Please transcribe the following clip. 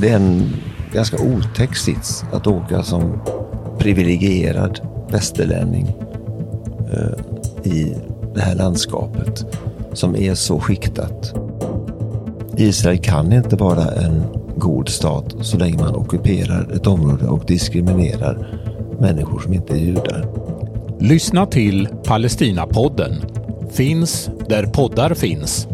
Det är en ganska otäck sits att åka som privilegierad västerlänning eh, i det här landskapet som är så skiktat. Israel kan inte vara en god stat så länge man ockuperar ett område och diskriminerar människor som inte är judar. Lyssna till Palestinapodden. Finns där poddar finns.